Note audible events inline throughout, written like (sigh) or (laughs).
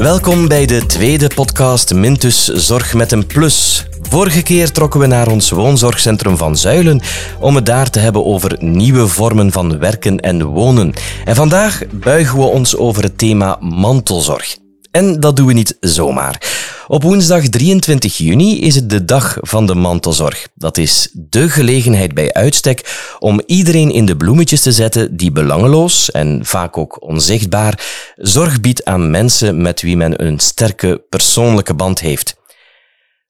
Welkom bij de tweede podcast Mintus Zorg met een Plus. Vorige keer trokken we naar ons woonzorgcentrum van Zuilen om het daar te hebben over nieuwe vormen van werken en wonen. En vandaag buigen we ons over het thema mantelzorg. En dat doen we niet zomaar. Op woensdag 23 juni is het de dag van de mantelzorg. Dat is de gelegenheid bij uitstek om iedereen in de bloemetjes te zetten die belangeloos en vaak ook onzichtbaar zorg biedt aan mensen met wie men een sterke persoonlijke band heeft.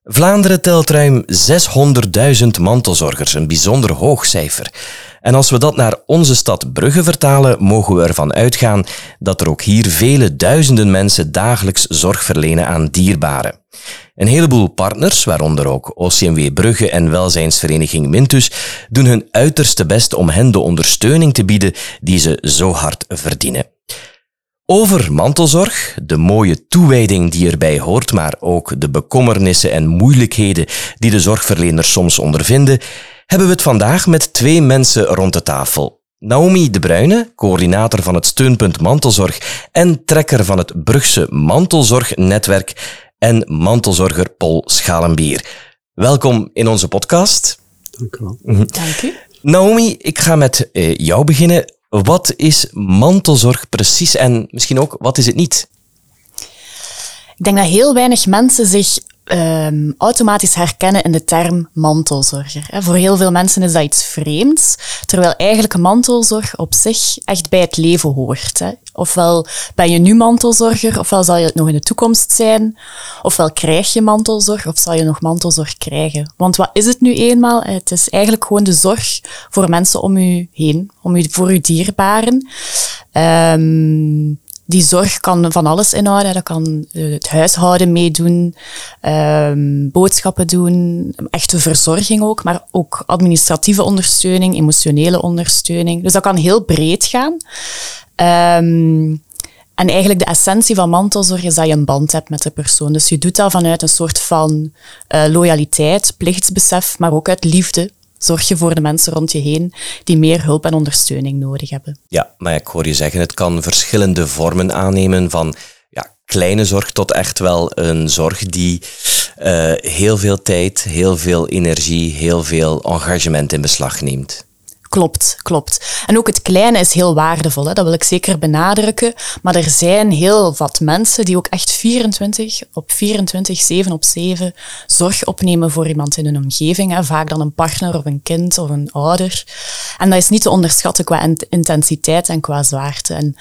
Vlaanderen telt ruim 600.000 mantelzorgers, een bijzonder hoog cijfer. En als we dat naar onze stad Brugge vertalen, mogen we ervan uitgaan dat er ook hier vele duizenden mensen dagelijks zorg verlenen aan dierbaren. Een heleboel partners, waaronder ook OCMW Brugge en welzijnsvereniging Mintus, doen hun uiterste best om hen de ondersteuning te bieden die ze zo hard verdienen. Over mantelzorg, de mooie toewijding die erbij hoort, maar ook de bekommernissen en moeilijkheden die de zorgverleners soms ondervinden, hebben we het vandaag met twee mensen rond de tafel. Naomi De Bruyne, coördinator van het steunpunt Mantelzorg en trekker van het Brugse Mantelzorgnetwerk en mantelzorger Paul Schalenbier. Welkom in onze podcast. Dank u wel. Dank u. Naomi, ik ga met eh, jou beginnen. Wat is mantelzorg precies en misschien ook wat is het niet? Ik denk dat heel weinig mensen zich um, automatisch herkennen in de term mantelzorger. Voor heel veel mensen is dat iets vreemds, terwijl eigenlijk mantelzorg op zich echt bij het leven hoort. Ofwel ben je nu mantelzorger, ofwel zal je het nog in de toekomst zijn, ofwel krijg je mantelzorg, of zal je nog mantelzorg krijgen. Want wat is het nu eenmaal? Het is eigenlijk gewoon de zorg voor mensen om u heen, om u, voor uw dierbaren. Um, die zorg kan van alles inhouden. Dat kan eh, het huishouden meedoen, um, boodschappen doen, echte verzorging ook, maar ook administratieve ondersteuning, emotionele ondersteuning. Dus dat kan heel breed gaan. Um, en eigenlijk de essentie van mantelzorg is dat je een band hebt met de persoon. Dus je doet dat vanuit een soort van uh, loyaliteit, plichtsbesef, maar ook uit liefde zorg je voor de mensen rond je heen die meer hulp en ondersteuning nodig hebben. Ja, maar ik hoor je zeggen, het kan verschillende vormen aannemen van ja, kleine zorg tot echt wel een zorg die uh, heel veel tijd, heel veel energie, heel veel engagement in beslag neemt. Klopt, klopt. En ook het kleine is heel waardevol, hè? dat wil ik zeker benadrukken. Maar er zijn heel wat mensen die ook echt 24 op 24, 7 op 7 zorg opnemen voor iemand in hun omgeving. Hè? Vaak dan een partner of een kind of een ouder. En dat is niet te onderschatten qua intensiteit en qua zwaarte. En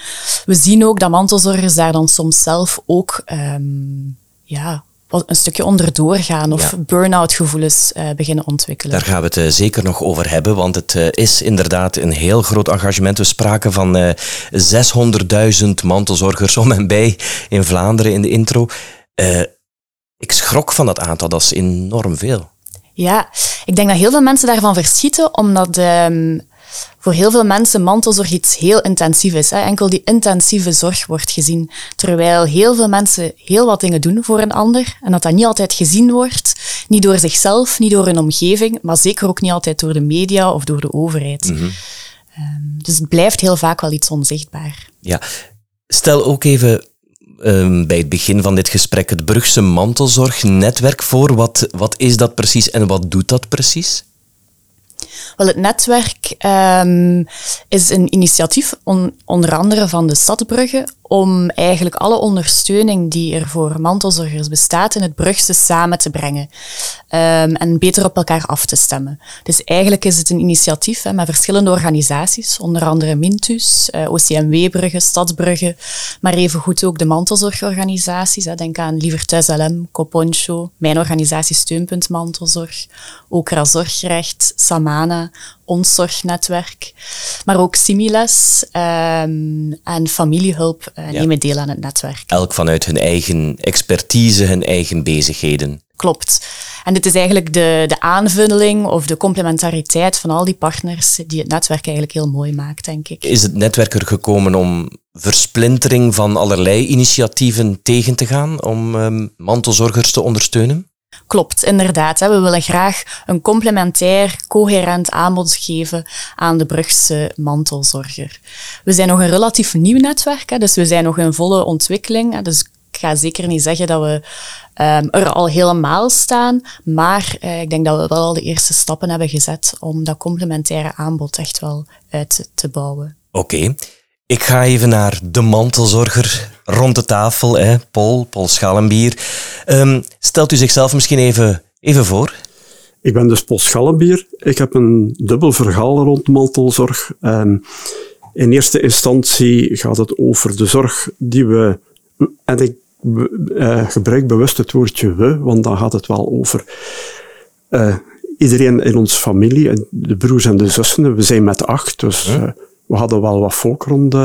we zien ook dat mantelzorgers daar dan soms zelf ook um, ja, een stukje onderdoor gaan of burn-out gevoelens uh, beginnen ontwikkelen. Daar gaan we het uh, zeker nog over hebben, want het uh, is inderdaad een heel groot engagement. We spraken van 600.000 mantelzorgers om en bij in Vlaanderen in de intro. ik schrok van dat aantal, dat is enorm veel. Ja, ik denk dat heel veel mensen daarvan verschieten, omdat um, voor heel veel mensen mantelzorg iets heel intensief is. Hè. Enkel die intensieve zorg wordt gezien. Terwijl heel veel mensen heel wat dingen doen voor een ander en dat dat niet altijd gezien wordt. Niet door zichzelf, niet door hun omgeving, maar zeker ook niet altijd door de media of door de overheid. Mhm. Ehm, dus het blijft heel vaak wel iets onzichtbaar. Ja, stel ook even um, bij het begin van dit gesprek het Brugse mantelzorgnetwerk voor. Wat, wat is dat precies en wat doet dat precies? Wel, het netwerk um, is een initiatief on, onder andere van de Stad Brugge om eigenlijk alle ondersteuning die er voor mantelzorgers bestaat in het Brugse samen te brengen um, en beter op elkaar af te stemmen. Dus eigenlijk is het een initiatief met verschillende organisaties, onder andere Mintus, eh, OCMW Brugge, Stadsbrugge, maar evengoed ook de mantelzorgorganisaties. Denk aan Liever Thuis LM, Coponcho, mijn organisatie Steunpunt Mantelzorg, Okra Zorgrecht, Ons zorgnetwerk, maar ook Similes um, en familiehulp uh, nemen deel aan het netwerk. Elk vanuit hun eigen expertise, hun eigen bezigheden. Klopt. En dit is eigenlijk de, de aanvulling of de complementariteit van al die partners die het netwerk eigenlijk heel mooi maakt, denk ik. Is het netwerk er gekomen om versplintering van allerlei initiatieven tegen te gaan, om um, mantelzorgers te ondersteunen? Klopt, inderdaad. We willen graag een complementair, coherent aanbod geven aan de Brugse mantelzorger. We zijn nog een relatief nieuw netwerk, dus we zijn nog in volle ontwikkeling. Dus ik ga zeker niet zeggen dat we um, er al helemaal staan, maar uh, ik denk dat we wel al de eerste stappen hebben gezet om dat complementaire aanbod echt wel uit te bouwen. Oké. Ik ga even naar de mantelzorger rond de tafel, hè, Paul, Paul Schallenbier. Um, stelt u zichzelf misschien even, even voor? Ik ben dus Paul Schallenbier. Ik heb een dubbel verhaal rond mantelzorg. Um, in eerste instantie gaat het over de zorg die we, en ik uh, gebruik bewust het woordje we, want dan gaat het wel over uh, iedereen in onze familie, de broers en de zussen. We zijn met acht, dus uh, we hadden wel wat volk rond,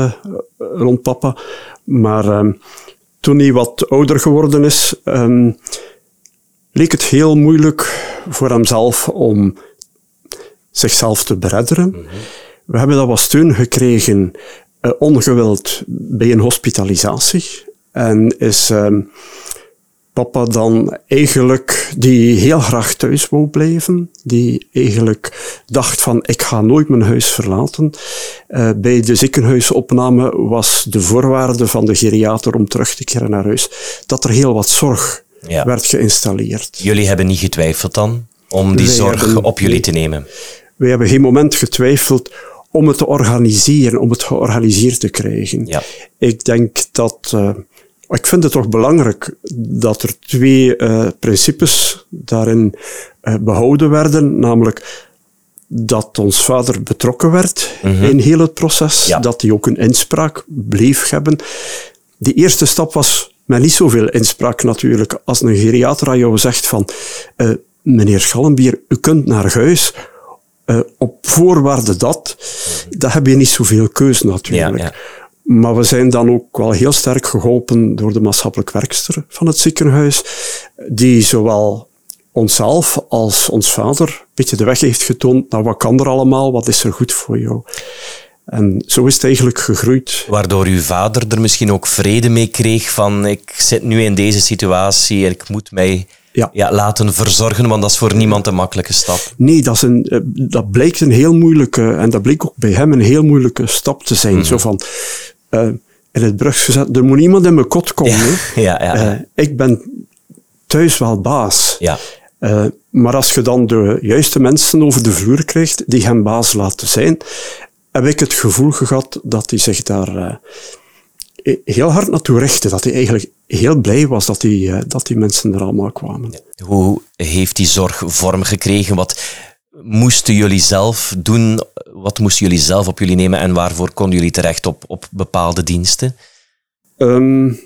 rond papa. Maar ehm, toen hij wat ouder geworden is, um, leek het heel moeilijk voor hemzelf om zichzelf te beredderen. Mm -hmm. We hebben dat wat steun gekregen, uh, ongewild, bij een hospitalisatie. En is uh, papa dan eigenlijk, die heel graag thuis wou blijven, die eigenlijk dacht van, ik ga nooit mijn huis verlaten. Uh, bij de ziekenhuisopname was de voorwaarde van de geriater om terug te keren naar huis, dat er heel wat zorg ja. werd geïnstalleerd. Jullie hebben niet getwijfeld dan om die Wij zorg hebben, op jullie te nemen? Wij hebben geen moment getwijfeld om het te organiseren, om het georganiseerd te krijgen. Ja. Ik denk dat, uh, ik vind het toch belangrijk dat er twee uh, principes daarin uh, behouden werden, namelijk dat ons vader betrokken werd mm -hmm. in heel het proces, ja. dat hij ook een inspraak bleef hebben. Die eerste stap was met niet zoveel inspraak natuurlijk. Als een geriater aan jou zegt van, meneer Schallenbier, u kunt naar huis, uh, op voorwaarde dat, dan heb je niet zoveel keuze natuurlijk. Ja, ja. Maar we zijn dan ook wel heel sterk geholpen door de maatschappelijk werkster van het ziekenhuis, die zowel onszelf als ons vader een beetje de weg heeft getoond naar wat kan er allemaal, wat is er goed voor jou. En zo is het eigenlijk gegroeid. Waardoor uw vader er misschien ook vrede mee kreeg van ik zit nu in deze situatie en ik moet mij ja. Ja, laten verzorgen, want dat is voor niemand een makkelijke stap. Nee, dat, is een, eh, dat blijkt een heel moeilijke, en dat bleek ook bij hem een heel moeilijke stap te zijn. Mm -hmm. Zo van, uh, in het Brugs gezet, er moet niemand in mijn kot komen. Ja, (laughs) ja, ja. Uh, ik ben thuis wel baas. Ja. Uh, maar als je dan de juiste mensen over de vloer krijgt, die hem baas laten zijn, heb ik het gevoel gehad dat hij zich daar heel hard naartoe richtte. Dat hij eigenlijk heel blij was dat die, dat die mensen er allemaal kwamen. Hoe heeft die zorg vorm gekregen? Wat moesten jullie zelf doen? Wat moesten jullie zelf op jullie nemen en waarvoor konden jullie terecht op, op bepaalde diensten? Um,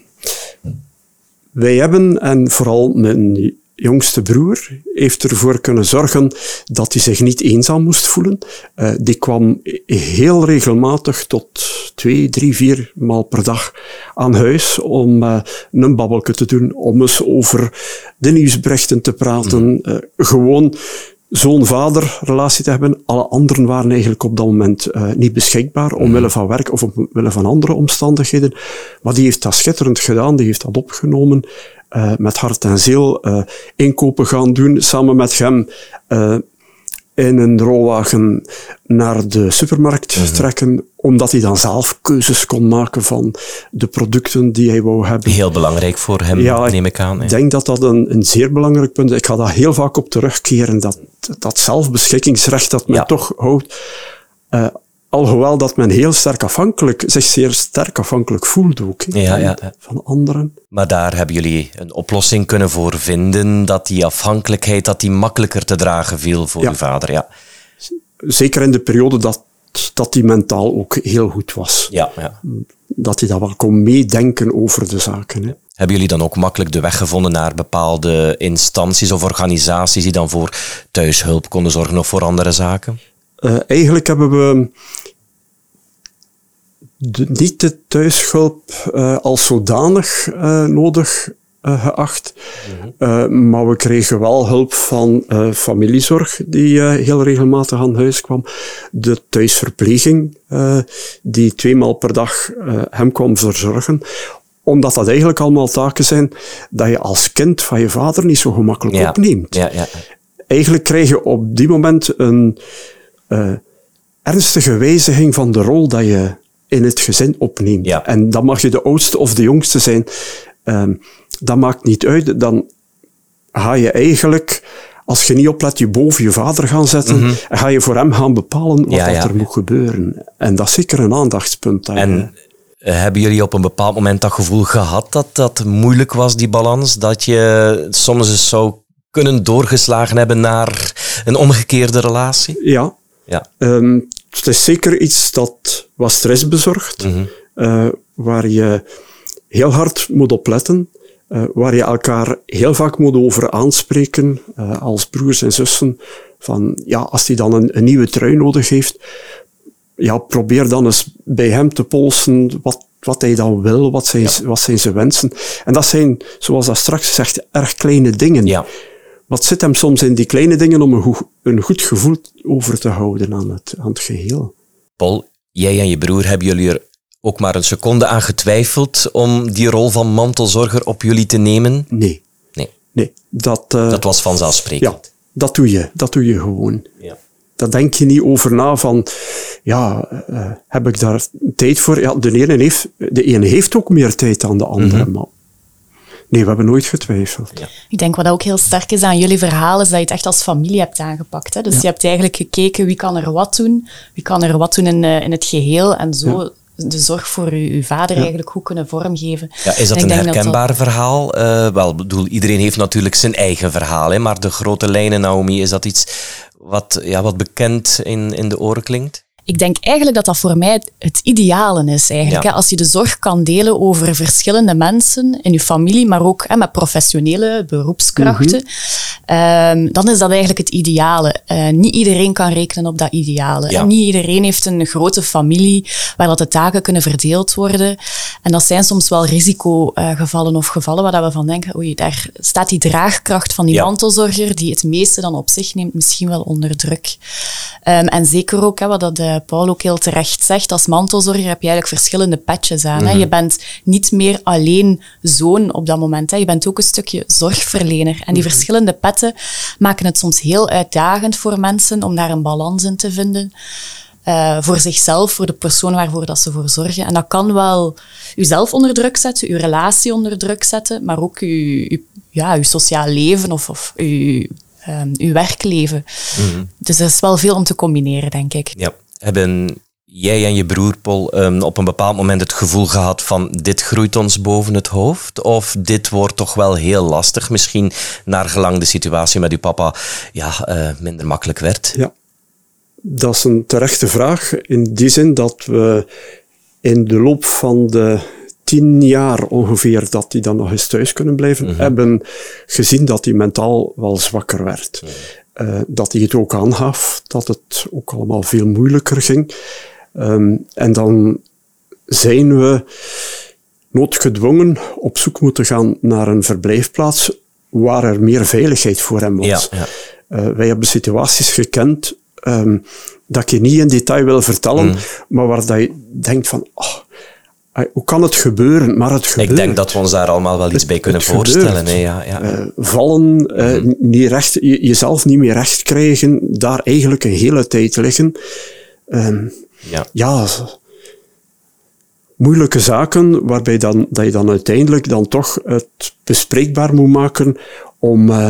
wij hebben, en vooral mijn jongste broer heeft ervoor kunnen zorgen dat hij zich niet eenzaam moest voelen. Uh, die kwam heel regelmatig tot twee, drie, vier maal per dag aan huis om uh, een babbelke te doen, om eens over de nieuwsberichten te praten. Uh, gewoon zoon-vader relatie te hebben. Alle anderen waren eigenlijk op dat moment uh, niet beschikbaar, omwille van werk of omwille van andere omstandigheden. Maar die heeft dat schitterend gedaan, die heeft dat opgenomen uh, met hart en ziel uh, inkopen gaan doen, samen met hem in een rolwagen naar de supermarkt mm -hmm. trekken, omdat hij dan zelf keuzes kon maken van de producten die hij wou hebben. Heel belangrijk voor hem, ja, neem ik aan. Ik denk dat dat een, een zeer belangrijk punt is. Ik ga daar heel vaak op terugkeren, dat, dat zelfbeschikkingsrecht dat men ja. toch houdt. Uh, Alhoewel dat men heel sterk afhankelijk, zich zeer sterk afhankelijk voelt ook ja, van, ja. van anderen. Maar daar hebben jullie een oplossing kunnen voor vinden, dat die afhankelijkheid dat die makkelijker te dragen viel voor uw vader. Ja. Zeker in de periode dat, dat die mentaal ook heel goed was. Ja, ja. Dat hij dat wel kon meedenken over de zaken. Hebben jullie dan ook makkelijk de weg gevonden naar bepaalde instanties of organisaties die dan voor thuishulp konden zorgen of voor andere zaken? Uh, eigenlijk hebben we de, niet de thuishulp uh, als zodanig uh, nodig geacht. -hmm. maar we kregen wel hulp van familiezorg, die heel regelmatig aan huis kwam. De thuisverpleging, die tweemaal per dag hem kwam verzorgen omdat dat eigenlijk allemaal taken zijn dat je als kind van je vader niet zo gemakkelijk ja. opneemt. Ja, ja. Eigenlijk krijg je op die moment een, uh, ernstige wijziging van de rol dat je in het gezin opneemt. Ja. En dan mag je de oudste of de jongste zijn. Ehm, dat maakt niet uit. Dan ga je eigenlijk, als je niet oplet, je boven je vader gaan zetten. En ga je voor hem gaan bepalen wat Ja, dat ja. er moet gebeuren. En dat is zeker een aandachtspunt. En eh, hebben jullie op een bepaald moment dat gevoel gehad dat dat moeilijk was, die balans? Dat je soms eens zou kunnen doorgeslagen hebben naar een omgekeerde relatie? Ja, Ja. Ehm, het is zeker iets dat wat stress bezorgt, eh, waar je heel hard moet op letten, eh, waar je elkaar heel vaak moet over aanspreken, eh, als broers en zussen, van ja, als hij dan een, een nieuwe trui nodig heeft, ja, probeer dan eens bij hem te polsen wat, wat hij dan wil, wat zijn, wat zijn zijn wensen. En dat zijn, zoals dat straks gezegd, erg kleine dingen. Ja. Wat zit hem soms in die kleine dingen om een goed, een goed gevoel over te houden aan het, aan het geheel? Paul, jij en je broer, hebben jullie er ook maar een seconde aan getwijfeld om die rol van mantelzorger op jullie te nemen? Nee. Nee, Nee. Dat, eh, dat was vanzelfsprekend. ja, dat doe je. Dat doe je gewoon. Ja. Daar denk je niet over na van, ja, eh, heb ik daar tijd voor? Ja, de ene heeft, de ene heeft ook meer tijd dan de andere, Mhm. maar nee, we hebben nooit getwijfeld. Ik denk wat ook heel sterk is aan jullie verhaal, is dat je het echt als familie hebt aangepakt. Hè? Dus je hebt eigenlijk gekeken wie kan er wat doen, wie kan er wat doen in, eh, in het geheel en zo de zorg voor uw, uw vader eigenlijk goed kunnen vormgeven. Ja, is dat een dat herkenbaar verhaal? Eh, wel, ik bedoel, iedereen heeft natuurlijk zijn eigen verhaal, hè, maar de grote lijnen, Naomi, is dat iets wat, ja, wat bekend in, in de oren klinkt? Ik denk eigenlijk dat dat voor mij het, ideale is. Eigenlijk, Ja. Als je de zorg kan delen over verschillende mensen in je familie, maar ook hè, met professionele beroepskrachten, ehm, dan is dat eigenlijk het ideale. Eh, niet iedereen kan rekenen op dat ideale. Ja. Niet iedereen heeft een grote familie waar dat de taken kunnen verdeeld worden. En dat zijn soms wel risicogevallen of gevallen waar dat we van denken, oei, daar staat die draagkracht van die Ja. mantelzorger die het meeste dan op zich neemt, misschien wel onder druk. Ehm, en zeker ook, hè, wat dat, eh, Paul ook heel terecht zegt, als mantelzorger heb je eigenlijk verschillende patches aan. Hè. Je bent niet meer alleen zoon op dat moment. Hè. Je bent ook een stukje zorgverlener. En die verschillende petten maken het soms heel uitdagend voor mensen om daar een balans in te vinden. Eh, voor zichzelf, voor de persoon waarvoor dat ze voor zorgen. En dat kan wel uzelf onder druk zetten, uw relatie onder druk zetten, maar ook uw, uw, ja, uw sociaal leven of, of uw, ehm, uw werkleven. Dus er is wel veel om te combineren, denk ik. Ja. Hebben jij en je broer Paul ehm, op een bepaald moment het gevoel gehad van dit groeit ons boven het hoofd? Of dit wordt toch wel heel lastig? Misschien naar gelang de situatie met uw papa ja, eh, minder makkelijk werd. Ja, dat is een terechte vraag. In die zin dat we in de loop van de tien jaar ongeveer dat hij dan nog eens thuis kunnen blijven, hebben gezien dat hij mentaal wel zwakker werd. Eh, dat hij het ook aangaf, dat het ook allemaal veel moeilijker ging. Ehm, en dan zijn we noodgedwongen op zoek moeten gaan naar een verblijfplaats waar er meer veiligheid voor hem was. Ja, ja. Eh, wij hebben situaties gekend ehm, dat ik je niet in detail wil vertellen, Mm. maar waar dat je denkt van, oh, hoe kan het gebeuren? Maar het gebeurt. Ik denk dat we ons daar allemaal wel iets bij kunnen voorstellen. Hè? Ja, ja. Eh, vallen, eh, Mm. niet recht, je, jezelf niet meer recht krijgen, daar eigenlijk een hele tijd liggen. Ehm, ja. ja, moeilijke zaken waarbij dan, dat je dan uiteindelijk dan toch het bespreekbaar moet maken om eh,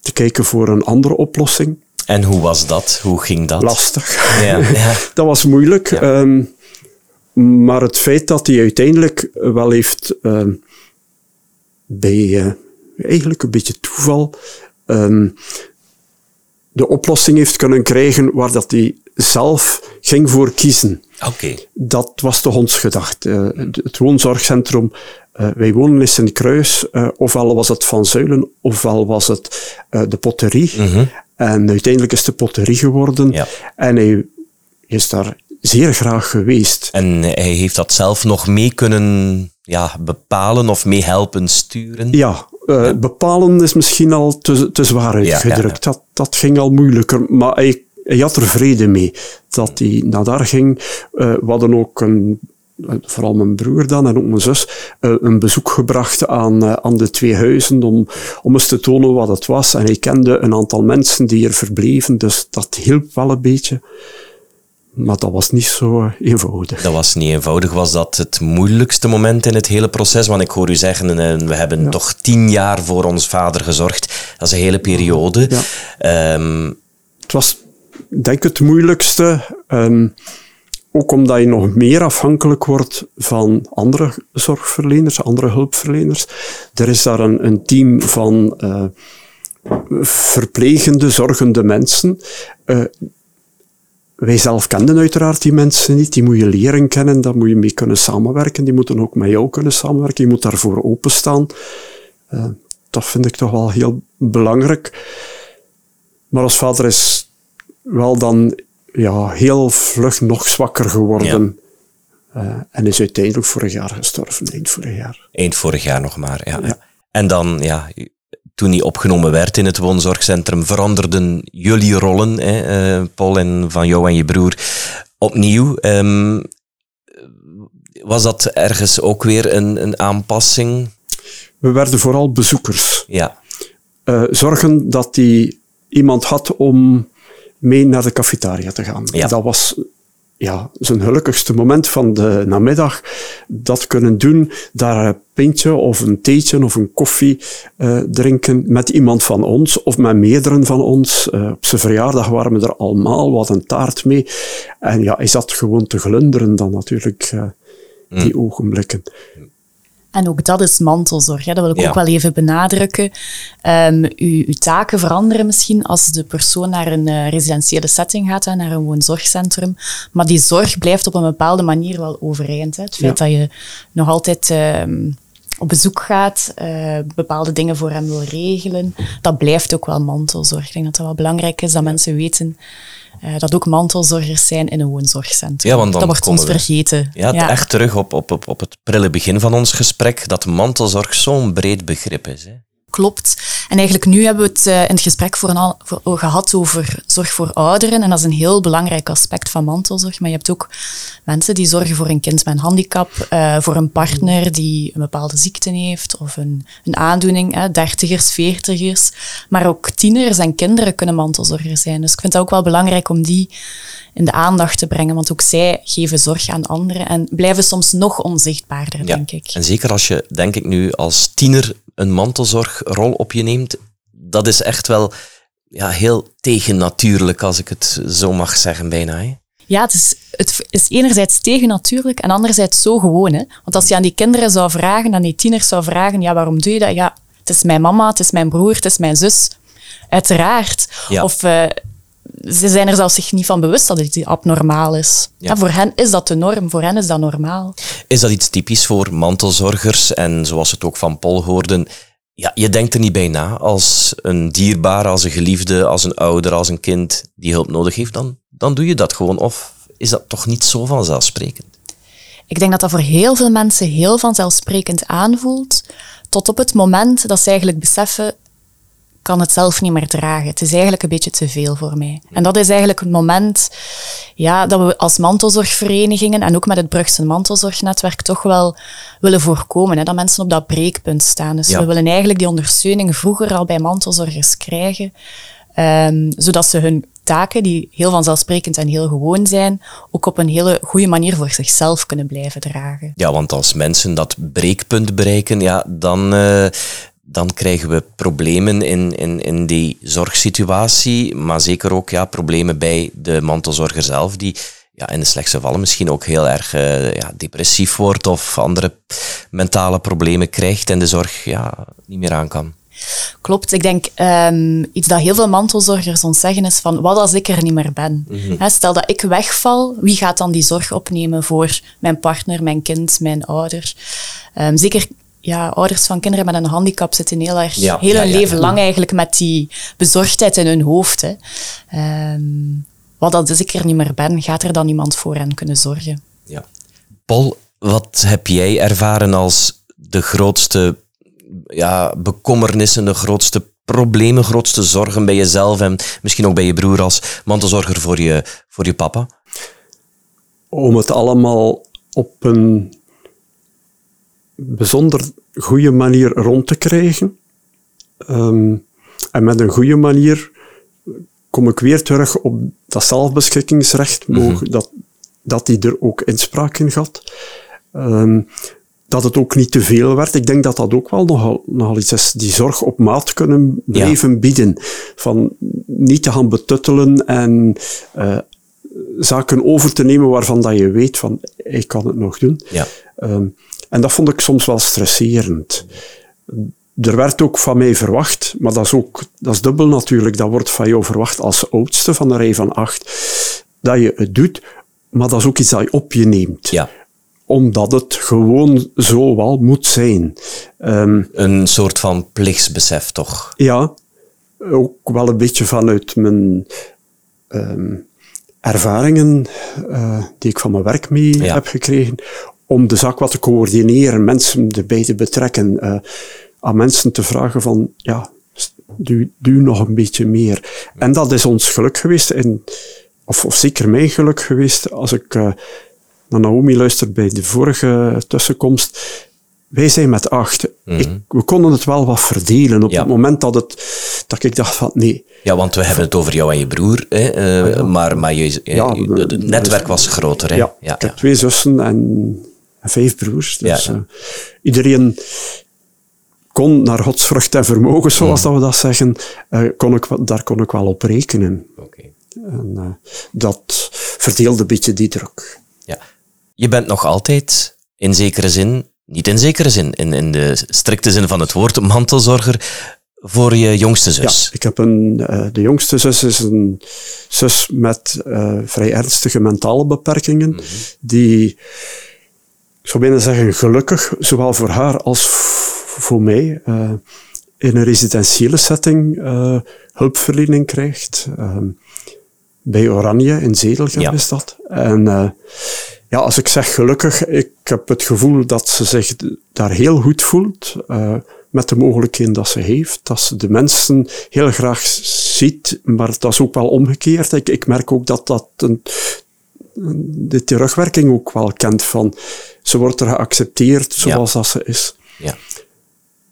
te kijken voor een andere oplossing. En hoe was dat? Hoe ging dat? Lastig. Ja, ja. (laughs) Dat was moeilijk. ehm, maar het feit dat hij uiteindelijk wel heeft ehm, bij eh, eigenlijk een beetje toeval ehm, de oplossing heeft kunnen krijgen waar dat hij zelf ging voor kiezen. Oké. Dat was toch ons gedacht. Eh, het- woonzorgcentrum, eh, wij wonen in Sint-Kruis, ofwel was het Van Zuilen, ofwel was het de potterie. En uiteindelijk is het de potterie geworden. Ja. En hij is daar zeer graag geweest. En hij heeft dat zelf nog mee kunnen ja, bepalen of mee helpen sturen? Ja, eh, bepalen is misschien al te, te zwaar uitgedrukt. ja, Dat, dat ging al moeilijker, maar hij, hij had er vrede mee dat hij naar daar ging. Eh, we hadden ook een, eh, vooral mijn broer dan en ook mijn zus, een bezoek gebracht aan, aan de twee huizen om, om eens te tonen wat het was. En hij kende een aantal mensen die er verbleven, dus dat hielp wel een beetje. Maar dat was niet zo eenvoudig. Dat was niet eenvoudig. Was dat het moeilijkste moment in het hele proces? Want ik hoor u zeggen, eh, we hebben toch tien jaar voor ons vader gezorgd. Dat is een hele periode. Ja. Ehm, het was, denk ik, het moeilijkste. Ehm, ook omdat je nog meer afhankelijk wordt van andere zorgverleners, andere hulpverleners. Er is daar een, een team van uh, verplegende, zorgende mensen. Uh, wij zelf kenden uiteraard die mensen niet. Die moet je leren kennen, daar moet je mee kunnen samenwerken. Die moeten ook met jou kunnen samenwerken. Je moet daarvoor openstaan. Uh, dat vind ik toch wel heel belangrijk. Maar als vader is wel dan ja, heel vlug nog zwakker geworden. Uh, en is uiteindelijk vorig jaar gestorven, eind vorig jaar. Eind vorig jaar nog maar, ja. ja. En dan, ja, toen hij opgenomen werd in het woonzorgcentrum, veranderden jullie rollen, hè, uh, Paul en van jou en je broer, opnieuw. Um, was dat ergens ook weer een, een aanpassing? We werden vooral bezoekers. Ja. Uh, zorgen dat hij iemand had om mee naar de cafetaria te gaan. Ja. Dat was ja, zijn gelukkigste moment van de namiddag. Dat kunnen doen, daar een pintje of een theetje of een koffie uh, drinken met iemand van ons of met meerdere van ons. Uh, op zijn verjaardag waren we er allemaal, wat een taart mee. En ja, is dat gewoon te glunderen dan natuurlijk, uh, die mm. ogenblikken. En ook dat is mantelzorg. Hè. Dat wil ik ook wel even benadrukken. Um, uw, uw, taken veranderen misschien als de persoon naar een uh, residentiële setting gaat, hè, naar een woonzorgcentrum. Maar die zorg blijft op een bepaalde manier wel overeind. Hè. Het feit dat je nog altijd um, op bezoek gaat, uh, bepaalde dingen voor hem wil regelen, dat blijft ook wel mantelzorg. Ik denk dat het wel belangrijk is dat mensen weten uh, dat ook mantelzorgers zijn in een woonzorgcentrum. Ja, want dan dat wordt soms vergeten. Ja, ja, echt terug op, op, op, op het prille begin van ons gesprek, dat mantelzorg zo'n breed begrip is. Hè? Klopt. En eigenlijk nu hebben we het uh, in het gesprek vooral voor, gehad over zorg voor ouderen. En dat is een heel belangrijk aspect van mantelzorg. Maar je hebt ook mensen die zorgen voor een kind met een handicap, uh, voor een partner die een bepaalde ziekte heeft of een, een aandoening, hè, dertigers, veertigers. Maar ook tieners en kinderen kunnen mantelzorgers zijn. Dus ik vind het ook wel belangrijk om die in de aandacht te brengen. Want ook zij geven zorg aan anderen en blijven soms nog onzichtbaarder, denk ik. En zeker als je, denk ik nu, als tiener een mantelzorgrol op je neemt, dat is echt wel ja, heel tegennatuurlijk, als ik het zo mag zeggen, bijna. Hè? Ja, het is, het is enerzijds tegennatuurlijk en anderzijds zo gewoon. Hè? Want als je aan die kinderen zou vragen, aan die tieners zou vragen, ja, waarom doe je dat? Ja, het is mijn mama, het is mijn broer, het is mijn zus. Uiteraard. Of uh, ze zijn er zelfs zich niet van bewust dat het abnormaal is. Ja. voor hen is dat de norm, voor hen is dat normaal. Is dat iets typisch voor mantelzorgers? En zoals we het ook van Paul hoorden, ja, je denkt er niet bij na. Als een dierbare, als een geliefde, als een ouder, als een kind die hulp nodig heeft, dan, dan doe je dat gewoon. Of is dat toch niet zo vanzelfsprekend? Ik denk dat dat voor heel veel mensen heel vanzelfsprekend aanvoelt, tot op het moment dat ze eigenlijk beseffen, kan het zelf niet meer dragen. Het is eigenlijk een beetje te veel voor mij. En dat is eigenlijk het moment ja, dat we als mantelzorgverenigingen en ook met het Brugse mantelzorgnetwerk toch wel willen voorkomen. Hè, dat mensen op dat breekpunt staan. Dus we willen eigenlijk die ondersteuning vroeger al bij mantelzorgers krijgen. Um, zodat ze hun taken, die heel vanzelfsprekend en heel gewoon zijn, ook op een hele goede manier voor zichzelf kunnen blijven dragen. Ja, want als mensen dat breekpunt bereiken, ja, dan, uh, dan krijgen we problemen in, in, in die zorgsituatie, maar zeker ook ja, problemen bij de mantelzorger zelf, die ja, in de slechtste gevallen misschien ook heel erg uh, ja, depressief wordt of andere mentale problemen krijgt en de zorg ja, niet meer aan kan. Klopt. Ik denk um, iets dat heel veel mantelzorgers ons zeggen is van wat als ik er niet meer ben? Mm -hmm. Stel dat ik wegval, wie gaat dan die zorg opnemen voor mijn partner, mijn kind, mijn ouder? Um, zeker ja, ouders van kinderen met een handicap zitten heel erg, ja, heel hun leven lang eigenlijk met die bezorgdheid in hun hoofd. Hè. Um, wat als ik er niet meer ben, gaat er dan iemand voor hen kunnen zorgen? Ja. Paul, wat heb jij ervaren als de grootste ja, bekommernissen, de grootste problemen, grootste zorgen bij jezelf en misschien ook bij je broer als mantelzorger voor je, voor je papa? Om het allemaal op een bijzonder goede manier rond te krijgen. Um, en met een goede manier kom ik weer terug op dat zelfbeschikkingsrecht, mogen, dat, dat die er ook inspraak in had. Ehm, dat het ook niet te veel werd. Ik denk dat dat ook wel nogal, nogal iets is. Die zorg op maat kunnen blijven bieden. Van niet te gaan betuttelen en uh, zaken over te nemen waarvan dat je weet van, ik kan het nog doen. Ja. Um, en dat vond ik soms wel stresserend. Er werd ook van mij verwacht, maar dat is ook dat is dubbel natuurlijk. Dat wordt van jou verwacht als oudste van de rij van acht, dat je het doet, maar dat is ook iets dat je op je neemt. Ja omdat het gewoon zo wel moet zijn. Um, een soort van plichtsbesef, toch? Ja, ook wel een beetje vanuit mijn um, ervaringen uh, die ik van mijn werk mee heb gekregen, om de zaak wat te coördineren, mensen erbij te betrekken, uh, aan mensen te vragen van, ja, doe, doe nog een beetje meer. En dat is ons geluk geweest, in, of, of zeker mijn geluk geweest, als ik... Uh, naar Naomi luistert bij de vorige tussenkomst. Wij zijn met acht. Mhm. ik, we konden het wel wat verdelen op het moment dat, het, dat ik dacht van nee. Ja, want we hebben het over jou en je broer, hè, uh, ja. maar, maar je, ja, het netwerk was groter. Hè? Ja, ik heb twee zussen en, vijf broers. Dus uh, iedereen kon naar godsvrucht en vermogen, zoals dat we dat zeggen, uh, kon ik, daar kon ik wel op rekenen. Okay. En dat verdeelde een beetje die druk. Ja. Je bent nog altijd, in zekere zin, niet in zekere zin, in, in de strikte zin van het woord, mantelzorger voor je jongste zus. Ja, ik heb een, de jongste zus is een zus met vrij ernstige mentale beperkingen, mm -hmm. die, ik zou bijna zeggen, gelukkig, zowel voor haar als voor mij, uh, in een residentiële setting hulpverlening krijgt. bij Oranje in Zedelgem ja. is dat. En ja, als ik zeg gelukkig, ik heb het gevoel dat ze zich daar heel goed voelt. Met de mogelijkheden dat ze heeft. Dat ze de mensen heel graag ziet, maar dat is ook wel omgekeerd. Ik, ik merk ook dat dat een, de terugwerking ook wel kent van ze wordt er geaccepteerd zoals dat ze is. Ja.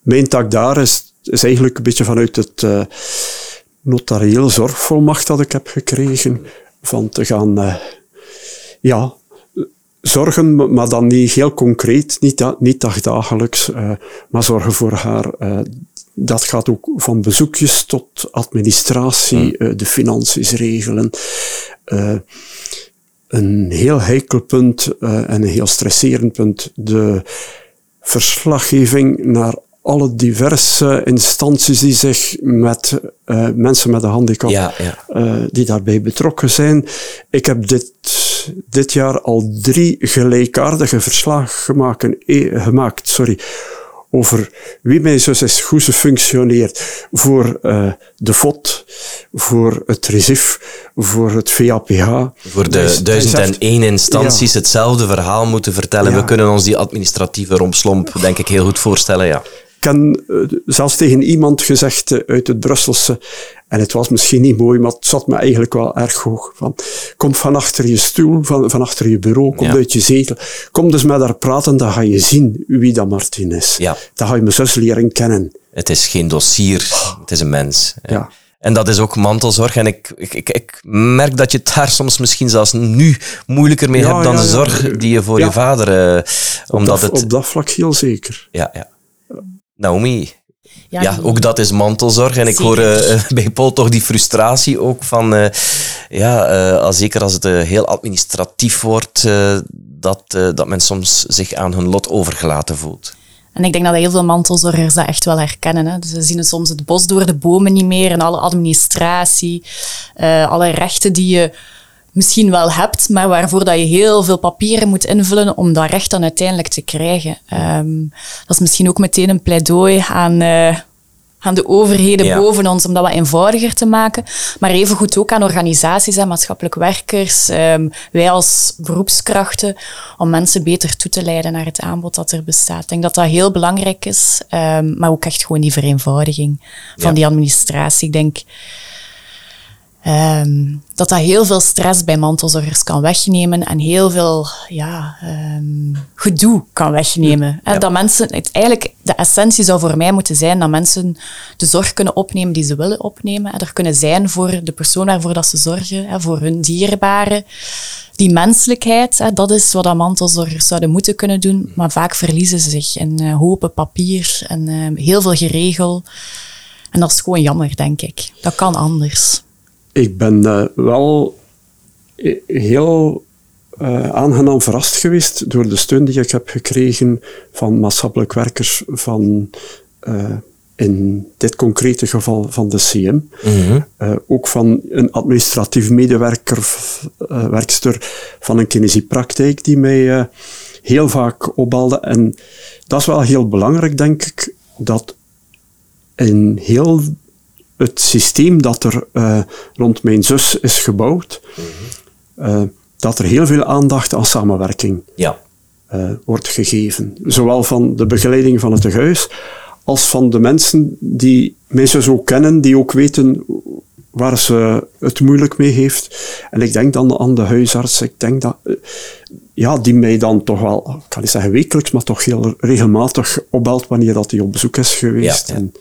Mijn taak daar is, is eigenlijk een beetje vanuit het uh, notariële zorgvolmacht dat ik heb gekregen, van te gaan uh, ja, zorgen, maar dan niet heel concreet, niet, niet dagdagelijks, uh, maar zorgen voor haar. Uh, dat gaat ook van bezoekjes tot administratie, uh, de financiën regelen. Een heel heikel punt en een heel stresserend punt, de verslaggeving naar alle diverse instanties die zich met uh, mensen met een handicap, ja, ja. Uh, die daarbij betrokken zijn. Ik heb dit dit jaar al drie gelijkaardige verslagen gemaakt, e, gemaakt sorry, over wie mijn zus is, hoe ze functioneert, voor uh, de FOT, voor het RISIF, voor het VAPH. Voor de duizend en één instanties ja. hetzelfde verhaal moeten vertellen. Ja. We kunnen ons die administratieve rompslomp, denk ik, heel goed voorstellen, ja. Ik heb uh, zelfs tegen iemand gezegd uh, uit het Brusselse, en het was misschien niet mooi, maar het zat me eigenlijk wel erg hoog. Van, kom van achter je stoel, van, van achter je bureau, kom ja. uit je zetel. Kom dus met haar praten, dan ga je zien wie dat Martin is. Ja. Dan ga je mijn zus leren kennen. Het is geen dossier, het is een mens. Ja. En dat is ook mantelzorg. En ik, ik, ik, merk dat je het daar soms misschien zelfs nu moeilijker mee ja, hebt dan ja, de zorg die je voor je vader... Uh, omdat op, dat, het... op dat vlak heel zeker. Ja, ja. Naomi, ja, ja, ook dat is mantelzorg. En ik hoor uh, (laughs) bij Paul toch die frustratie ook van, uh, ja, uh, zeker als het heel administratief wordt, dat, dat men soms zich aan hun lot overgelaten voelt. En ik denk dat heel veel mantelzorgers dat echt wel herkennen. Hè. Dus ze zien soms het bos door de bomen niet meer en alle administratie, alle rechten die je misschien wel hebt, maar waarvoor dat je heel veel papieren moet invullen om dat recht dan uiteindelijk te krijgen. Um, dat is misschien ook meteen een pleidooi aan, uh, aan de overheden ja. boven ons om dat wat eenvoudiger te maken. Maar evengoed ook aan organisaties en maatschappelijk werkers, um, wij als beroepskrachten, om mensen beter toe te leiden naar het aanbod dat er bestaat. Ik denk dat dat heel belangrijk is, um, maar ook echt gewoon die vereenvoudiging van ja. die administratie. Ik denk ehm, dat dat heel veel stress bij mantelzorgers kan wegnemen en heel veel ja, ehm, gedoe kan wegnemen. Ja. Dat mensen, het, eigenlijk de essentie zou voor mij moeten zijn dat mensen de zorg kunnen opnemen die ze willen opnemen. En er kunnen zijn voor de persoon waarvoor dat ze zorgen, voor hun dierbaren. Die menselijkheid, dat is wat mantelzorgers zouden moeten kunnen doen. Maar vaak verliezen ze zich in uh, hopen papier en uh, heel veel geregel. En dat is gewoon jammer, denk ik. Dat kan anders. Ik ben uh, wel heel uh, aangenaam verrast geweest door de steun die ik heb gekregen van maatschappelijk werkers van, uh, in dit concrete geval van de CM. Mm -hmm. uh, ook van een administratief medewerker, werkster van een kinesiepraktijk die mij heel vaak opbelde. En dat is wel heel belangrijk, denk ik, dat in heel het systeem dat er uh, rond mijn zus is gebouwd, mm-hmm. uh, dat er heel veel aandacht aan samenwerking ja. uh, wordt gegeven. Zowel van de begeleiding van het tehuis, als van de mensen die mijn zus ook kennen, die ook weten waar ze het moeilijk mee heeft. En ik denk dan aan de huisarts, ik denk dat, ja, die mij dan toch wel, ik kan niet zeggen wekelijks, maar toch heel regelmatig opbelt wanneer dat hij op bezoek is geweest. Ja, ja. En,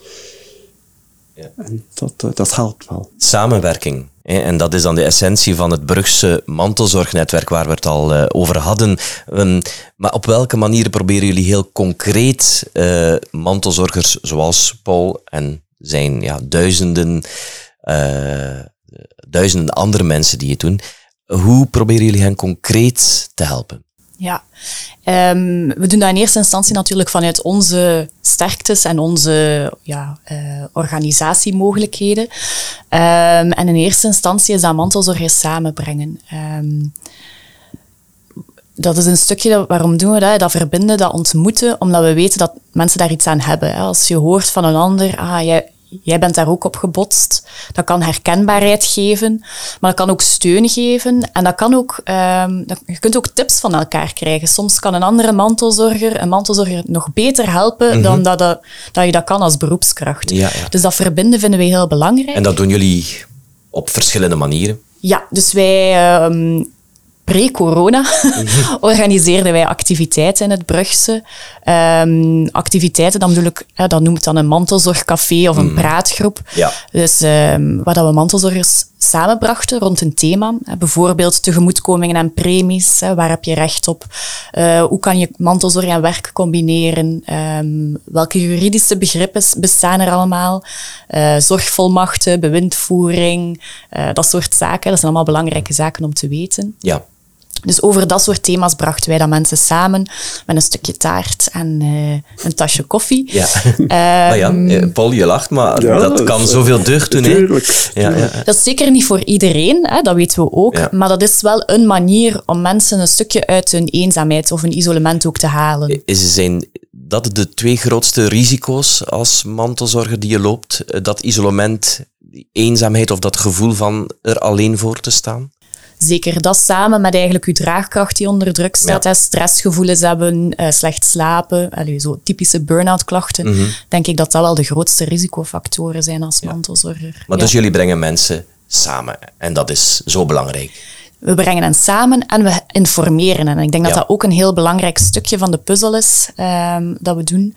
ja. en dat, dat helpt wel. Samenwerking. En dat is dan de essentie van het Brugse mantelzorgnetwerk waar we het al uh, over hadden. Um, maar op welke manier proberen jullie heel concreet uh, mantelzorgers zoals Paul en zijn ja, duizenden, uh, duizenden andere mensen die het doen, hoe proberen jullie hen concreet te helpen? Ja, um, we doen dat in eerste instantie natuurlijk vanuit onze sterktes en onze ja, uh, organisatiemogelijkheden. Um, en in eerste instantie is dat mantelzorgers samenbrengen. Um, dat is een stukje, waarom doen we dat? Dat verbinden, dat ontmoeten, omdat we weten dat mensen daar iets aan hebben. Als je hoort van een ander, ah, jij, jij bent daar ook op gebotst. Dat kan herkenbaarheid geven, maar dat kan ook steun geven. En dat kan ook, um, je kunt ook tips van elkaar krijgen. Soms kan een andere mantelzorger een mantelzorger nog beter helpen mm-hmm. dan dat, dat, dat, je dat kan als beroepskracht. Ja, ja. Dus dat verbinden vinden we heel belangrijk. En dat doen jullie op verschillende manieren? Ja, dus wij... Um, pre-corona (laughs) organiseerden wij activiteiten in het Brugse. Um, activiteiten, dan bedoel ik, hè, dat noemt dan een mantelzorgcafé of een mm. praatgroep. Ja. Dus um, waar dat we mantelzorgers samenbrachten rond een thema. Hè, bijvoorbeeld tegemoetkomingen en premies. Hè, waar heb je recht op? Uh, hoe kan je mantelzorg en werk combineren? Um, welke juridische begrippen bestaan er allemaal? Uh, zorgvolmachten, bewindvoering, uh, dat soort zaken. Dat zijn allemaal belangrijke zaken om te weten. Ja. Dus over dat soort thema's brachten wij dan mensen samen met een stukje taart en uh, een tasje koffie. Ja. Um, (laughs) maar ja, Paul, je lacht, maar ja, dat kan is, zoveel deugd doen. Tuurlijk. Ja, ja, Dat is zeker niet voor iedereen, hè, dat weten we ook. Ja. Maar dat is wel een manier om mensen een stukje uit hun eenzaamheid of hun isolement ook te halen. Is, zijn dat de twee grootste risico's als mantelzorger die je loopt? Dat isolement, die eenzaamheid of dat gevoel van er alleen voor te staan? Zeker dat samen met eigenlijk uw draagkracht die onder druk staat. Ja. Stressgevoelens hebben, uh, slecht slapen, allee, zo typische burn-out klachten. Mhm. Denk ik dat dat wel de grootste risicofactoren zijn als mantelzorger. Maar dus jullie brengen mensen samen en dat is zo belangrijk. We brengen hen samen en we informeren hen. En ik denk dat Ja. dat ook een heel belangrijk stukje van de puzzel is ehm, dat we doen.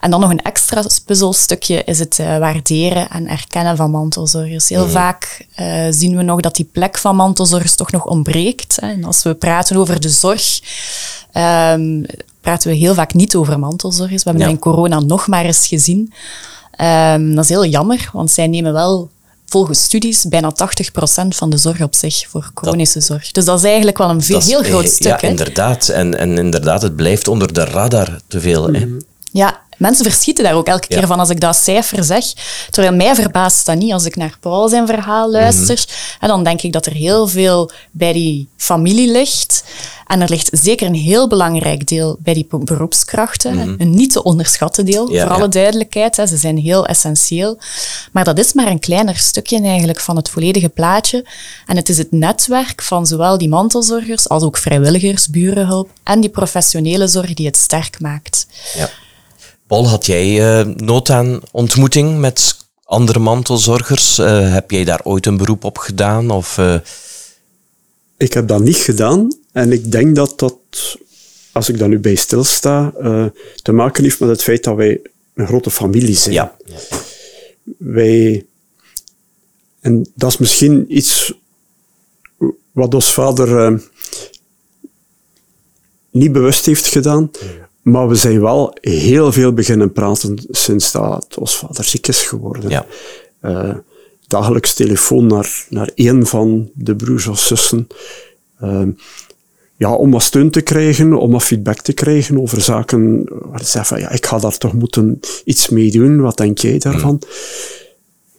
En dan nog een extra puzzelstukje is het eh, waarderen en erkennen van mantelzorgers. Heel Mhm. vaak eh, zien we nog dat die plek van mantelzorgers toch nog ontbreekt. Hè. En als we praten over de zorg, ehm, praten we heel vaak niet over mantelzorgers. We hebben Ja. in corona nog maar eens gezien. Ehm, dat is heel jammer, want zij nemen wel volgens studies bijna 80% van de zorg op zich voor chronische zorg. Dus dat is eigenlijk wel een veel, is- heel groot eh, stuk. Ja, inderdaad. En, en inderdaad, het blijft onder de radar te veel. Hè? Ja, mensen verschieten daar ook elke keer Ja. van als ik dat cijfer zeg. Terwijl mij verbaast dat niet als ik naar Paul zijn verhaal luister. En dan denk ik dat er heel veel bij die familie ligt. En er ligt zeker een heel belangrijk deel bij die be- beroepskrachten. Een niet te onderschatten deel, Ja, voor alle ja. duidelijkheid. Hè. Ze zijn heel essentieel. Maar dat is maar een kleiner stukje eigenlijk van het volledige plaatje. En het is het netwerk van zowel die mantelzorgers als ook vrijwilligers, burenhulp en die professionele zorg die het sterk maakt. Ja. Paul, had jij eh, nood aan ontmoeting met andere mantelzorgers? Uh, heb jij daar ooit een beroep op gedaan? Of, uh... Ik heb dat niet gedaan en ik denk dat dat, als ik daar nu bij stilsta, te maken heeft met het feit dat wij een grote familie zijn. Ja. Wij, en dat is misschien iets wat ons vader niet bewust heeft gedaan. Maar we zijn wel heel veel beginnen praten sinds dat ons vader ziek is geworden. Ja. Uh, dagelijks telefoon naar, naar één van de broers of zussen. Uh, ja, om wat steun te krijgen, om wat feedback te krijgen over zaken waar ze zeggen van, ja, ik ga daar toch moeten iets mee doen. Wat denk jij daarvan? Mm.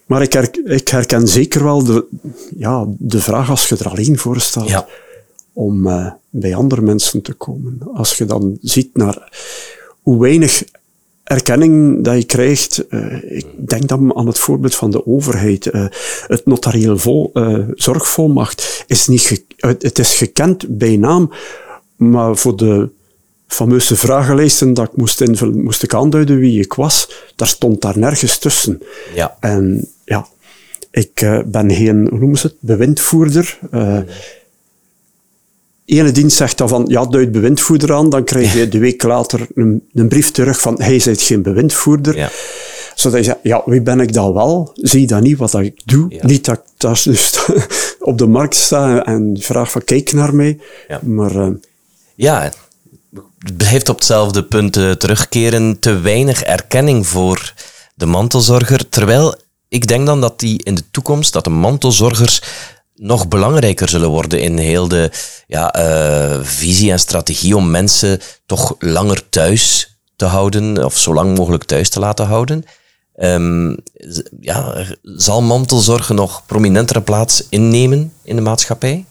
Maar ik, her, ik, herken zeker wel de, ja, de vraag als je er alleen voor staat. Ja om uh, bij andere mensen te komen. Als je dan ziet naar hoe weinig erkenning dat je krijgt, uh, ik denk dan aan het voorbeeld van de overheid. Uh, het notarieel vol, zorgvolmacht is niet het is gekend bij naam, maar voor de fameuze vragenlijsten dat ik moest invullen, moest ik aanduiden wie ik was, daar stond daar nergens tussen. Ja. En ja, ik ben geen, hoe noemen ze het, bewindvoerder. Ene dienst zegt dan van, ja, duid bewindvoerder aan, dan krijg je de week later een, een brief terug van, hij is geen bewindvoerder. Ja. Zodat je zegt, ja, wie ben ik dan wel? Zie je dan niet wat ik doe? Niet dat ik daar dus (laughs) op de markt sta en vraag van, kijk naar mij. Ja. Maar... Uh, ja, het blijft op hetzelfde punt uh, terugkeren. Te weinig erkenning voor de mantelzorger. Terwijl ik denk dan dat die in de toekomst, dat de mantelzorgers nog belangrijker zullen worden in heel de ja, uh, visie en strategie om mensen toch langer thuis te houden, of zo lang mogelijk thuis te laten houden. Um, ja, zal mantelzorg nog prominentere plaats innemen in de maatschappij?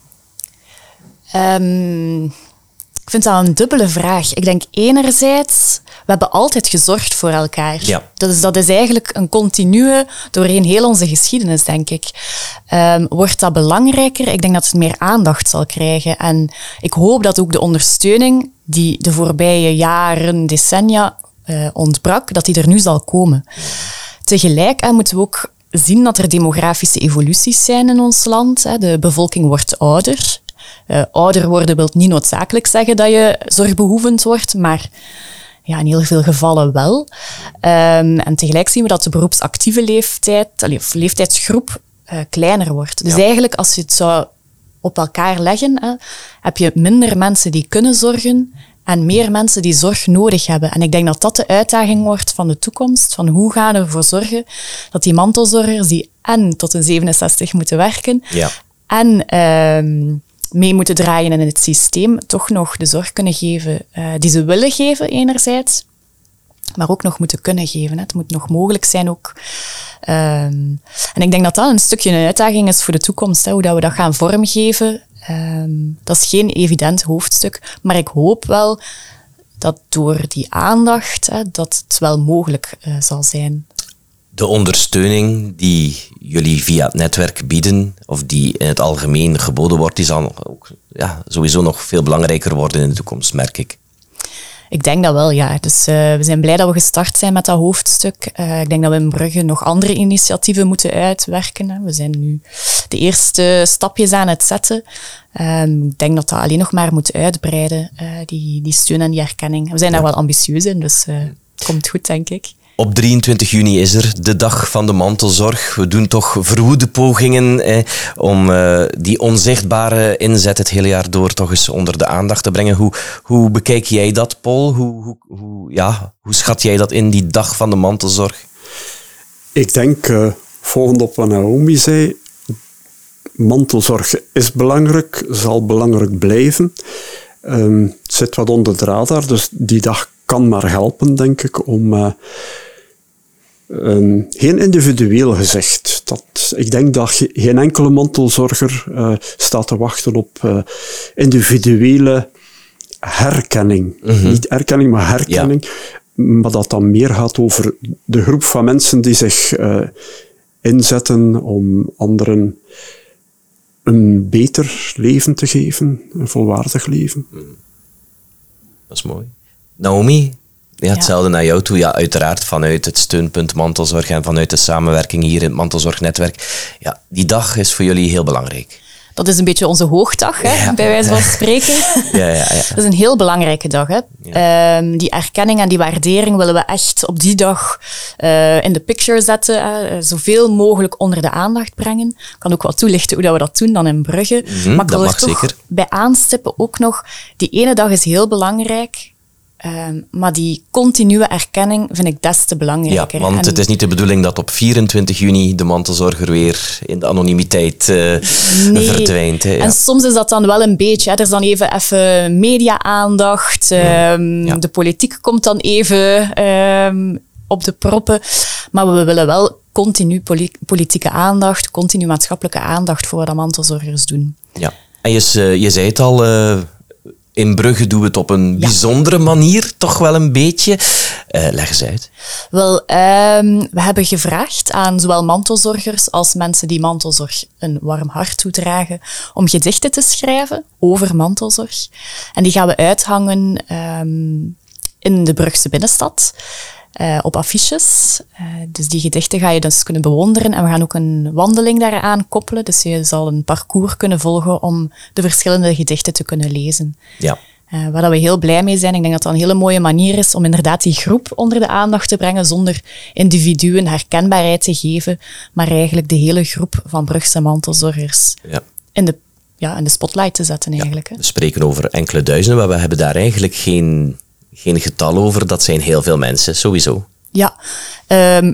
Um, ik vind dat een dubbele vraag. Ik denk enerzijds, we hebben altijd gezorgd voor elkaar. Ja. Dat, is, dat is eigenlijk een continue doorheen heel onze geschiedenis, denk ik. Um, wordt dat belangrijker? Ik denk dat het meer aandacht zal krijgen. En ik hoop dat ook de ondersteuning die de voorbije jaren, decennia uh, ontbrak, dat die er nu zal komen. Tegelijk moeten we ook zien dat er demografische evoluties zijn in ons land. De bevolking wordt ouder. Uh, ouder worden wil niet noodzakelijk zeggen dat je zorgbehoevend wordt, maar ja, in heel veel gevallen wel. Um, en tegelijk zien we dat de beroepsactieve leeftijd, of leeftijdsgroep uh, kleiner wordt. Dus ja. eigenlijk, als je het zou op elkaar leggen, hè, heb je minder mensen die kunnen zorgen en meer mensen die zorg nodig hebben. En ik denk dat dat de uitdaging wordt van de toekomst. Van hoe gaan we ervoor zorgen dat die mantelzorgers die en tot een 67 moeten werken ja. en um, mee moeten draaien in het systeem, toch nog de zorg kunnen geven uh, die ze willen geven enerzijds, maar ook nog moeten kunnen geven. Hè. Het moet nog mogelijk zijn ook. Um, en ik denk dat dat een stukje een uitdaging is voor de toekomst, hè, hoe dat we dat gaan vormgeven. Um, dat is geen evident hoofdstuk, maar ik hoop wel dat door die aandacht, hè, dat het wel mogelijk uh, zal zijn de ondersteuning die jullie via het netwerk bieden, of die in het algemeen geboden wordt, die zal ook ja, sowieso nog veel belangrijker worden in de toekomst, merk ik. Ik denk dat wel, ja. Dus uh, we zijn blij dat we gestart zijn met dat hoofdstuk. Uh, ik denk dat we in Brugge nog andere initiatieven moeten uitwerken. Hè. We zijn nu de eerste stapjes aan het zetten. Um, ik denk dat dat alleen nog maar moet uitbreiden, uh, die, die steun en die erkenning. We zijn daar wel ambitieus in, dus het komt goed, denk ik. Op 23 juni is er de dag van de mantelzorg. We doen toch verwoede pogingen eh, om uh, die onzichtbare inzet het hele jaar door toch eens onder de aandacht te brengen. Hoe, hoe bekijk jij dat, Paul? Hoe, hoe, hoe, ja, hoe schat jij dat in, die dag van de mantelzorg? Ik denk, uh, volgend op wat Naomi zei, mantelzorg is belangrijk, zal belangrijk blijven. Um, het zit wat onder de radar, dus die dag kan maar helpen, denk ik, om uh, um, geen individueel gezegd. Dat, ik denk dat geen enkele mantelzorger uh, staat te wachten op uh, individuele herkenning. Mhm. Niet erkenning, maar herkenning. Ja. Maar dat dan meer gaat over de groep van mensen die zich uh, inzetten om anderen een beter leven te geven, een volwaardig leven. Dat is mooi. Naomi, Ja, hetzelfde naar jou toe. Ja, uiteraard vanuit het steunpunt mantelzorg en vanuit de samenwerking hier in het mantelzorgnetwerk. Ja, die dag is voor jullie heel belangrijk. Dat is een beetje onze hoogdag, hè, bij wijze van spreken. (laughs) Ja, ja, ja. Dat is een heel belangrijke dag. Hè. Ehm, die erkenning en die waardering willen we echt op die dag eh, in de picture zetten. Hè. Zoveel mogelijk onder de aandacht brengen. Ik kan ook wat toelichten hoe dat we dat doen dan in Brugge. Mhm, maar ik wil er toch zeker. bij aanstippen ook nog, die ene dag is heel belangrijk. Ehm, maar die continue erkenning vind ik des te Ja, belangrijker. want En- het is niet de bedoeling dat op 24 juni de mantelzorger weer in de anonimiteit eh, Nee. verdwijnt. Hè. Ja. En soms is dat dan wel een beetje. Hè. Er is dan even, even media-aandacht. ehm, Ja. De politiek komt dan even ehm, op de proppen. Maar we willen wel continu poli- politieke aandacht, continu maatschappelijke aandacht voor wat de mantelzorgers doen. Ja. En je, eh, je zei het al, eh, in Brugge doen we het op een bijzondere manier, toch wel een beetje. Eh, leg eens uit. Wel, ehm, we hebben gevraagd aan zowel mantelzorgers als mensen die mantelzorg een warm hart toedragen, om gedichten te schrijven over mantelzorg. En die gaan we uithangen ehm, in de Brugse binnenstad. Eh, op affiches. Eh, dus die gedichten ga je dus kunnen bewonderen. En we gaan ook een wandeling daaraan koppelen. Dus je zal een parcours kunnen volgen om de verschillende gedichten te kunnen lezen. Ja. Eh, waar dat we heel blij mee zijn. Ik denk dat dat een hele mooie manier is om inderdaad die groep onder de aandacht te brengen, zonder individuen herkenbaarheid te geven, maar eigenlijk de hele groep van Brugse mantelzorgers ja. in de, ja, in de spotlight te zetten eigenlijk. We spreken over enkele duizenden, maar we hebben daar eigenlijk geen, geen getal over. Dat zijn heel veel mensen, sowieso. Ja, ehm,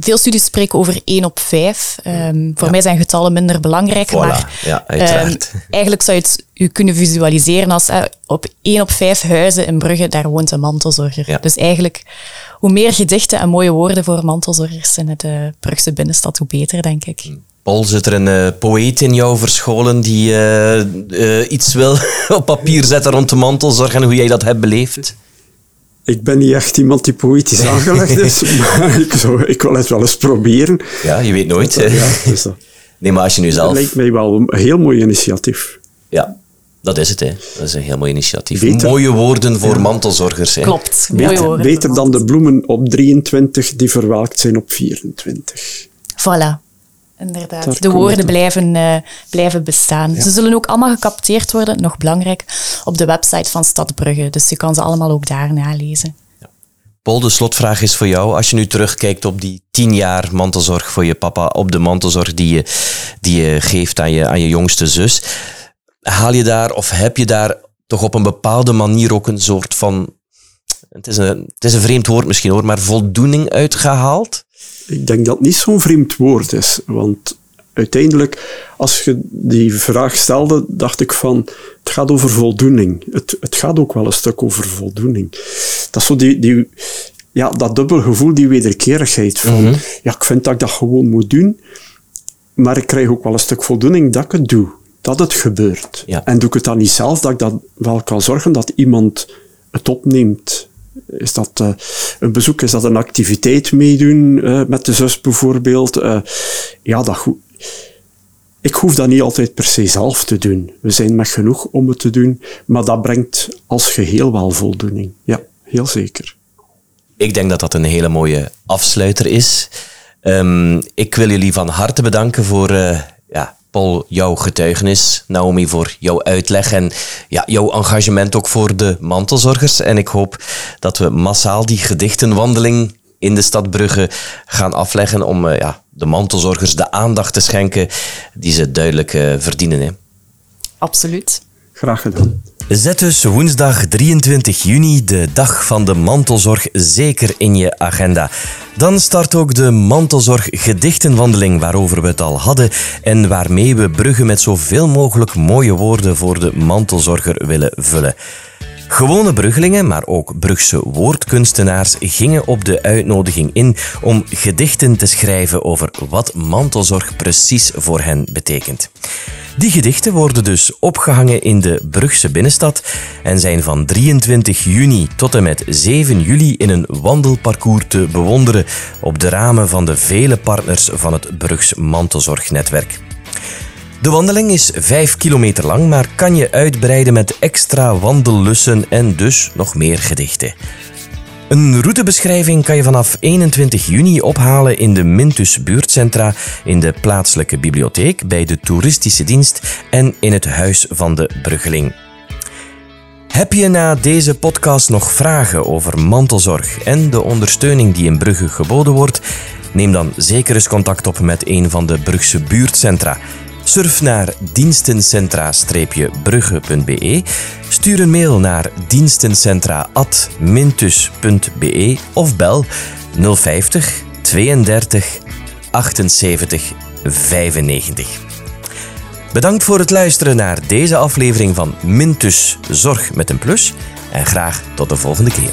veel studies spreken over 1 op 5. Ehm, voor mij zijn getallen minder belangrijk, Voilà, maar ja, ehm, eigenlijk zou je het u kunnen visualiseren als eh, op 1 op 5 huizen in Brugge, daar woont een mantelzorger. Ja. Dus eigenlijk, hoe meer gedichten en mooie woorden voor mantelzorgers in de Brugse binnenstad, hoe beter, denk ik. Paul, zit er een eh, poëet in jou verscholen die eh, eh, iets wil (laughs) op papier zetten rond de mantelzorg en hoe jij dat hebt beleefd? Ik ben niet echt iemand die poëtisch aangelegd is, (laughs) maar ik, zou, ik wil het wel eens proberen. Ja, je weet nooit. hè. Ja, dus dat, Nee, maar als je nu dat zelf... lijkt mij wel een heel mooi initiatief. Ja, dat is het. Hè. Dat is een heel mooi initiatief. Beter- Mooie woorden voor mantelzorgers. Hè. Klopt, mooie Beter, woorden. beter dan de bloemen op 23 die verwelkt zijn op 24. Voilà. Inderdaad. Daar de woorden op. blijven, eh, blijven bestaan. Ze zullen ook allemaal gecapteerd worden, nog belangrijk, op de website van Stad Brugge. Dus je kan ze allemaal ook daar nalezen. Paul, de slotvraag is voor jou. Als je nu terugkijkt op die tien jaar mantelzorg voor je papa, op de mantelzorg die je, die je geeft aan je, aan je jongste zus, haal je daar of heb je daar toch op een bepaalde manier ook een soort van, het is een, het is een vreemd woord misschien hoor, maar voldoening uitgehaald? Ik denk dat het niet zo'n vreemd woord is, want uiteindelijk, als je die vraag stelde, dacht ik van, het gaat over voldoening. Het, het gaat ook wel een stuk over voldoening. Dat is zo die, die, ja, dat dubbel gevoel, die wederkerigheid van, ja, ik vind dat ik dat gewoon moet doen, maar ik krijg ook wel een stuk voldoening dat ik het doe, dat het gebeurt. Ja. En doe ik het dan niet zelf, dat ik dat wel kan zorgen dat iemand het opneemt. Is dat eh, een bezoek, is dat een activiteit meedoen eh, met de zus bijvoorbeeld? Eh, ja, dat goed. Ik hoef dat niet altijd per se zelf te doen. We zijn met genoeg om het te doen, maar dat brengt als geheel wel voldoening. Ja, heel zeker. Ik denk dat dat een hele mooie afsluiter is. Ehm, ik wil jullie van harte bedanken voor Jouw getuigenis. Naomi, voor jouw uitleg en ja, jouw engagement ook voor de mantelzorgers. En ik hoop dat we massaal die gedichtenwandeling in de stad Brugge gaan afleggen om eh, ja, de mantelzorgers de aandacht te schenken die ze duidelijk eh, verdienen. Hè. Absoluut. Graag gedaan. Zet dus woensdag 23 juni, de dag van de mantelzorg, zeker in je agenda. Dan start ook de mantelzorg gedichtenwandeling waarover we het al hadden en waarmee we Brugge met zoveel mogelijk mooie woorden voor de mantelzorger willen vullen. Gewone Bruggelingen, maar ook Brugse woordkunstenaars gingen op de uitnodiging in om gedichten te schrijven over wat mantelzorg precies voor hen betekent. Die gedichten worden dus opgehangen in de Brugse binnenstad en zijn van 23 juni tot en met 7 juli in een wandelparcours te bewonderen op de ramen van de vele partners van het Brugs Mantelzorgnetwerk. De wandeling is 5 kilometer lang, maar kan je uitbreiden met extra wandellussen en dus nog meer gedichten. Een routebeschrijving kan je vanaf 21 juni ophalen in de Mintus buurtcentra, in de plaatselijke bibliotheek, bij de toeristische dienst en in het Huis van de Bruggeling. Heb je na deze podcast nog vragen over mantelzorg en de ondersteuning die in Brugge geboden wordt? Neem dan zeker eens contact op met een van de Brugse buurtcentra. Surf naar dienstencentra-brugge.be, stuur een mail naar dienstencentra.mintus.be of bel 050 32 78 95. Bedankt voor het luisteren naar deze aflevering van Mintus Zorg met een Plus en graag tot de volgende keer.